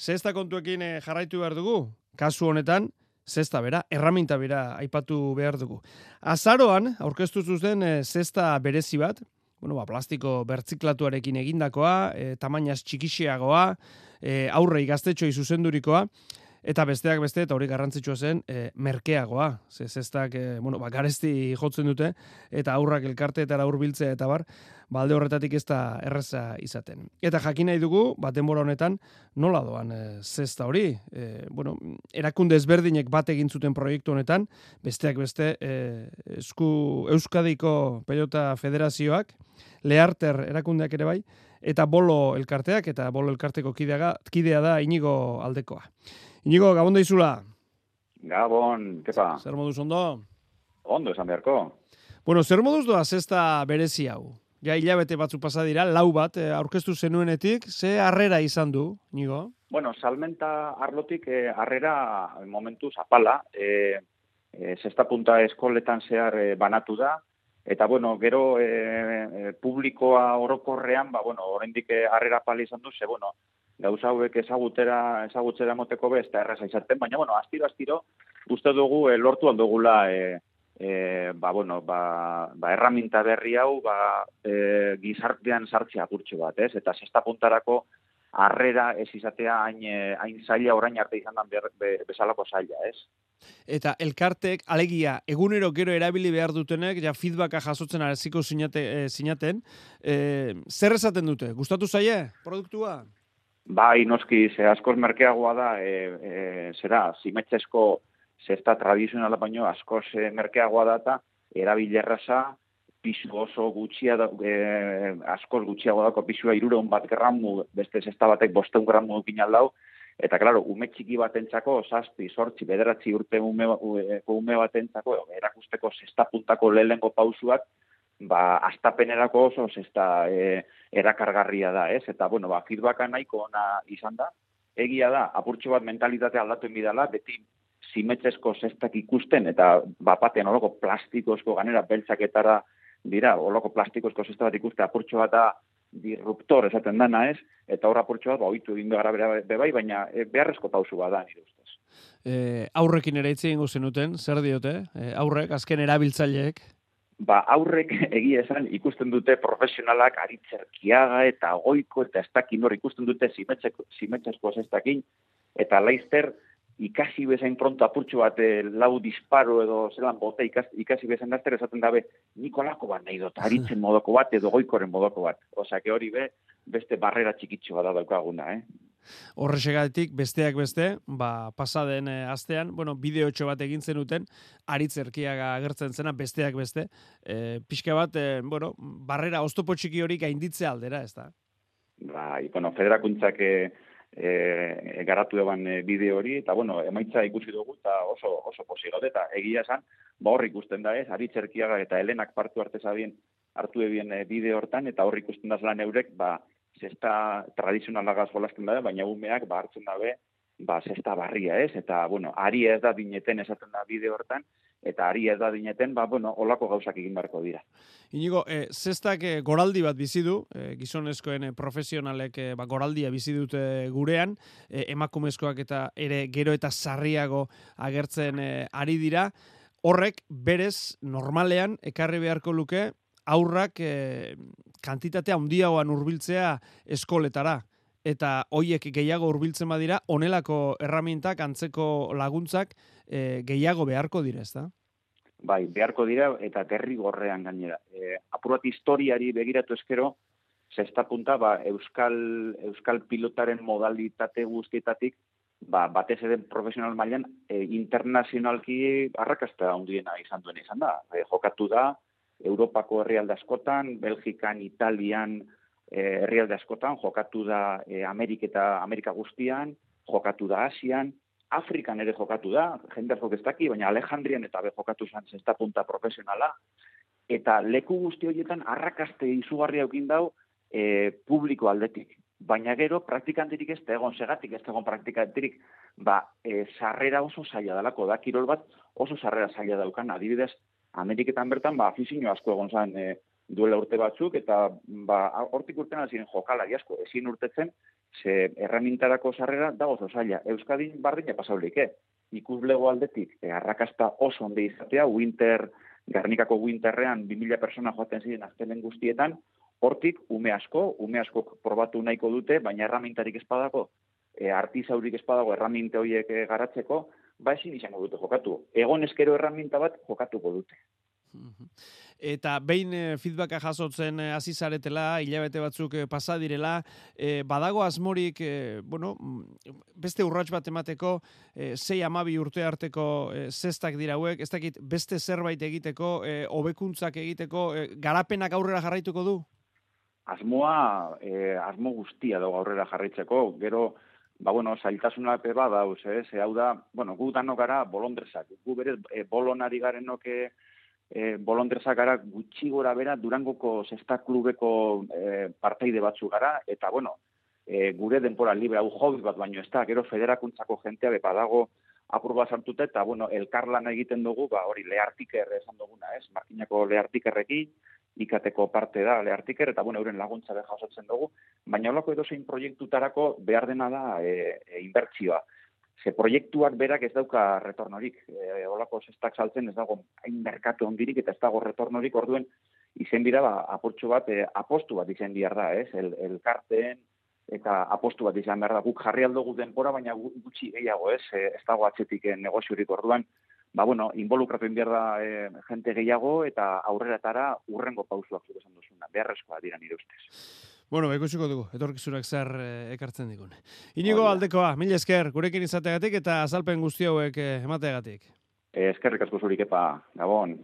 zesta kontuekin eh, jarraitu behar dugu, kasu honetan, zesta bera, erraminta bera aipatu behar dugu. Azaroan, aurkeztu zuzen e, zesta berezi bat, bueno, ba, plastiko bertziklatuarekin egindakoa, e, tamainaz txikixiagoa, e, aurrei gaztetxoi zuzendurikoa, Eta besteak beste, eta hori garrantzitsua zen, e, merkeagoa. Ze, zestak, e, bueno, ba, garesti jotzen dute, eta aurrak elkarte eta urbiltzea eta bar, balde ba, horretatik ez da erreza izaten. Eta jakin nahi dugu, bat denbora honetan, nola doan e, zesta hori. E, bueno, erakunde ezberdinek bat egin zuten proiektu honetan, besteak beste, e, esku, Euskadiko Pelota Federazioak, Leharter erakundeak ere bai, eta bolo elkarteak, eta bolo elkarteko kidea, kidea da inigo aldekoa. Inigo, gabon da izula? Gabon, kepa? Zer moduz ondo? Ondo, esan beharko. Bueno, zer moduz doa zesta berezi hau? Ja, hilabete batzu pasa dira, lau bat, eh, aurkeztu zenuenetik, ze harrera izan du, Inigo? Bueno, salmenta arlotik eh, harrera momentu zapala, eh, eh, zesta punta eskoletan zehar eh, banatu da, eta bueno, gero eh, eh publikoa orokorrean, ba, bueno, oraindik eh, harrera pala izan du, ze, bueno, gauza hauek ezagutera ezagutzera moteko be eta erraza izaten baina bueno astiro astiro uste dugu e, lortu aldugula e, e, ba bueno ba, ba erraminta berri hau ba e, gizartean sartzea gurtxo bat ez? Eta sexta puntarako harrera ez izatea hain hain zaila orain arte izan dan bezalako zaila ez? Eta elkartek alegia egunero gero erabili behar dutenek ja feedbacka jasotzen araziko sinate, e, sinaten e, zer esaten dute? Gustatu zaie produktua Bai, noski, ze askoz merkeagoa da, e, e, zera, zimetxesko zesta tradizionala baino askoz e, merkeagoa da eta erabilerraza, pisu oso gutxia da, e, askoz gutxiago dako pisua irureun bat gramu, beste zesta batek bosteun gramu dukin aldau, eta, klaro, ume txiki batentzako, zazpi, sortzi, bederatzi urte ume, ume batentzako, erakusteko zesta puntako lehengo pausuak, ba, astapenerako oso da e, erakargarria da, ez? Eta, bueno, ba, feedbacka nahiko ona izan da. Egia da, apurtxo bat mentalitate aldatu bidala, beti simetzesko zestak ikusten, eta bapatean oloko plastikozko ganera beltzaketara dira, oloko plastikozko zesta bat ikuste apurtxo bat da disruptor esaten dana, ez? Eta horra apurtxo bat, ba, oitu egin gara bebai, baina e, beharrezko pausu bat da, nire ustez. E, aurrekin ere itzien zenuten, zer diote? E, aurrek, azken erabiltzaileek? Ba, aurrek egia esan ikusten dute profesionalak aritzerkiaga eta goiko eta ez dakin hor ikusten dute zimetxesko ez dakin, eta laizter ikasi bezain pronto apurtxo bat eh, lau disparo edo zelan bote ikasi, ikasi bezain laster esaten dabe nikolako bat nahi dut, aritzen modoko bat edo goikoren modoko bat. Osa, hori be, beste barrera txikitxo bat daukaguna, eh? Horrexegatik besteak beste, ba pasaden e, astean, bueno, bideotxo bat egin zenuten aritzerkiaga agertzen zena besteak beste, e, pixka bat, e, bueno, barrera oztopo txiki hori gainditze aldera, ez da? Bai, bueno, federakuntzak e, e, garatu eban bideo hori, eta bueno, emaitza ikusi dugu, eta oso, oso posi eta egia esan, ba hor ikusten da ez, aritzerkiaga eta helenak partu artezabien hartu ebien bideo hortan, eta hor ikusten da zelan eurek, ba, zesta tradizionalagaz jolasten da, baina umeak ba hartzen dabe ba zesta barria, ez? Eta bueno, ari ez da dineten esaten da bideo hortan eta ari ez da dineten, ba bueno, olako gauzak egin beharko dira. Inigo, e, zestak e, goraldi bat bizi du, e, gizonezkoen e, profesionalek e, ba, goraldia bizi dute gurean, e, emakumezkoak eta ere gero eta sarriago agertzen e, ari dira. Horrek berez normalean ekarri beharko luke aurrak e, kantitatea handiagoan hurbiltzea eskoletara eta hoiek gehiago hurbiltzen badira honelako erramintak antzeko laguntzak e, gehiago beharko dira, ezta? Bai, beharko dira eta derrigorrean gainera. E, apurat historiari begiratu eskero, zesta punta, ba, euskal, euskal pilotaren modalitate guztietatik, ba, batez eden profesional mailan e, internazionalki arrakasta handiena izan duen izan da. E, jokatu da, Europako herrialde askotan, Belgikan, Italian eh, herrialde askotan, jokatu da eh, Amerika eta Amerika guztian, jokatu da Asian, Afrikan ere jokatu da, jende asko ez daki, baina Alejandrian eta be jokatu zen zesta punta profesionala, eta leku guzti horietan arrakaste izugarri haukin dau e, publiko aldetik. Baina gero, praktikantirik ez da egon segatik, ez da egon praktikantirik, ba, e, sarrera oso zaila dalako, da, kirol bat oso sarrera zaila daukan, adibidez, Ameriketan bertan, ba, afizio asko egon zen e, duela urte batzuk, eta ba, hortik urtean ziren jokalari asko, ezin urtetzen, ze erramintarako sarrera dago oso zaila. Euskadin bardina pasaulik, eh? Ikuslego aldetik, e, arrakasta oso onde izatea, winter, garnikako winterrean 2000 persona joaten ziren aztelen guztietan, hortik ume asko, ume asko probatu nahiko dute, baina erramintarik espadako, e, artizaurik espadago erraminte horiek e, garatzeko, ba ezin izango dute jokatu. Egon eskero erraminta bat jokatuko dute. Eta behin e, feedbacka jasotzen eh, hasi zaretela, hilabete batzuk e, pasa direla, badago asmorik, bueno, mm, beste urrats bat emateko, e, sei amabi urte arteko e, zestak dira hauek, ez dakit beste zerbait egiteko, hobekuntzak egiteko, garapenak aurrera jarraituko du? Asmoa, e, asmo guztia dago aurrera jarraitzeko, gero, ba bueno, zailtasuna pe badauz, eh, ze hau da, bueno, gu danok gara bolondresak, gu berez e, bolonari garenoke, e, bolondrezak gara gutxi gora bera Durangoko zesta klubeko e, parteide batzu gara, eta bueno, e, gure denpora libre hau hobi bat baino ez da, gero federakuntzako jentea bepa dago apur bat sartute, eta bueno, elkarlan egiten dugu, ba hori lehartiker esan duguna, ez? Markinako lehartikerrekin, ikateko parte da lehartiker, eta bueno, euren laguntza beha osatzen dugu, baina holako edo zein proiektutarako behar dena da e, e, inbertsioa ze proiektuak berak ez dauka retornorik. E, olako zestak saltzen ez dago hain merkatu ondirik eta ez dago retornorik orduen izen dira ba, apurtxo bat, e, apostu bat izen bihar da, ez? El, elkarteen eta apostu bat izan behar da. Guk jarri aldo denpora, baina gutxi gehiago, ez? E, ez dago atzetik e, negoziorik orduan. Ba, bueno, involukratu behar da e, jente gehiago eta aurreratara urrengo pausuak zure esan duzuna. Beharrezkoa dira nire ustez. Bueno, ikusiko dugu, etorkizunak zer eh, ekartzen digun. Inigo aldekoa, mila esker, gurekin izateagatik eta azalpen guzti hauek eh, emateagatik. Eskerrik asko zurik epa, gabon.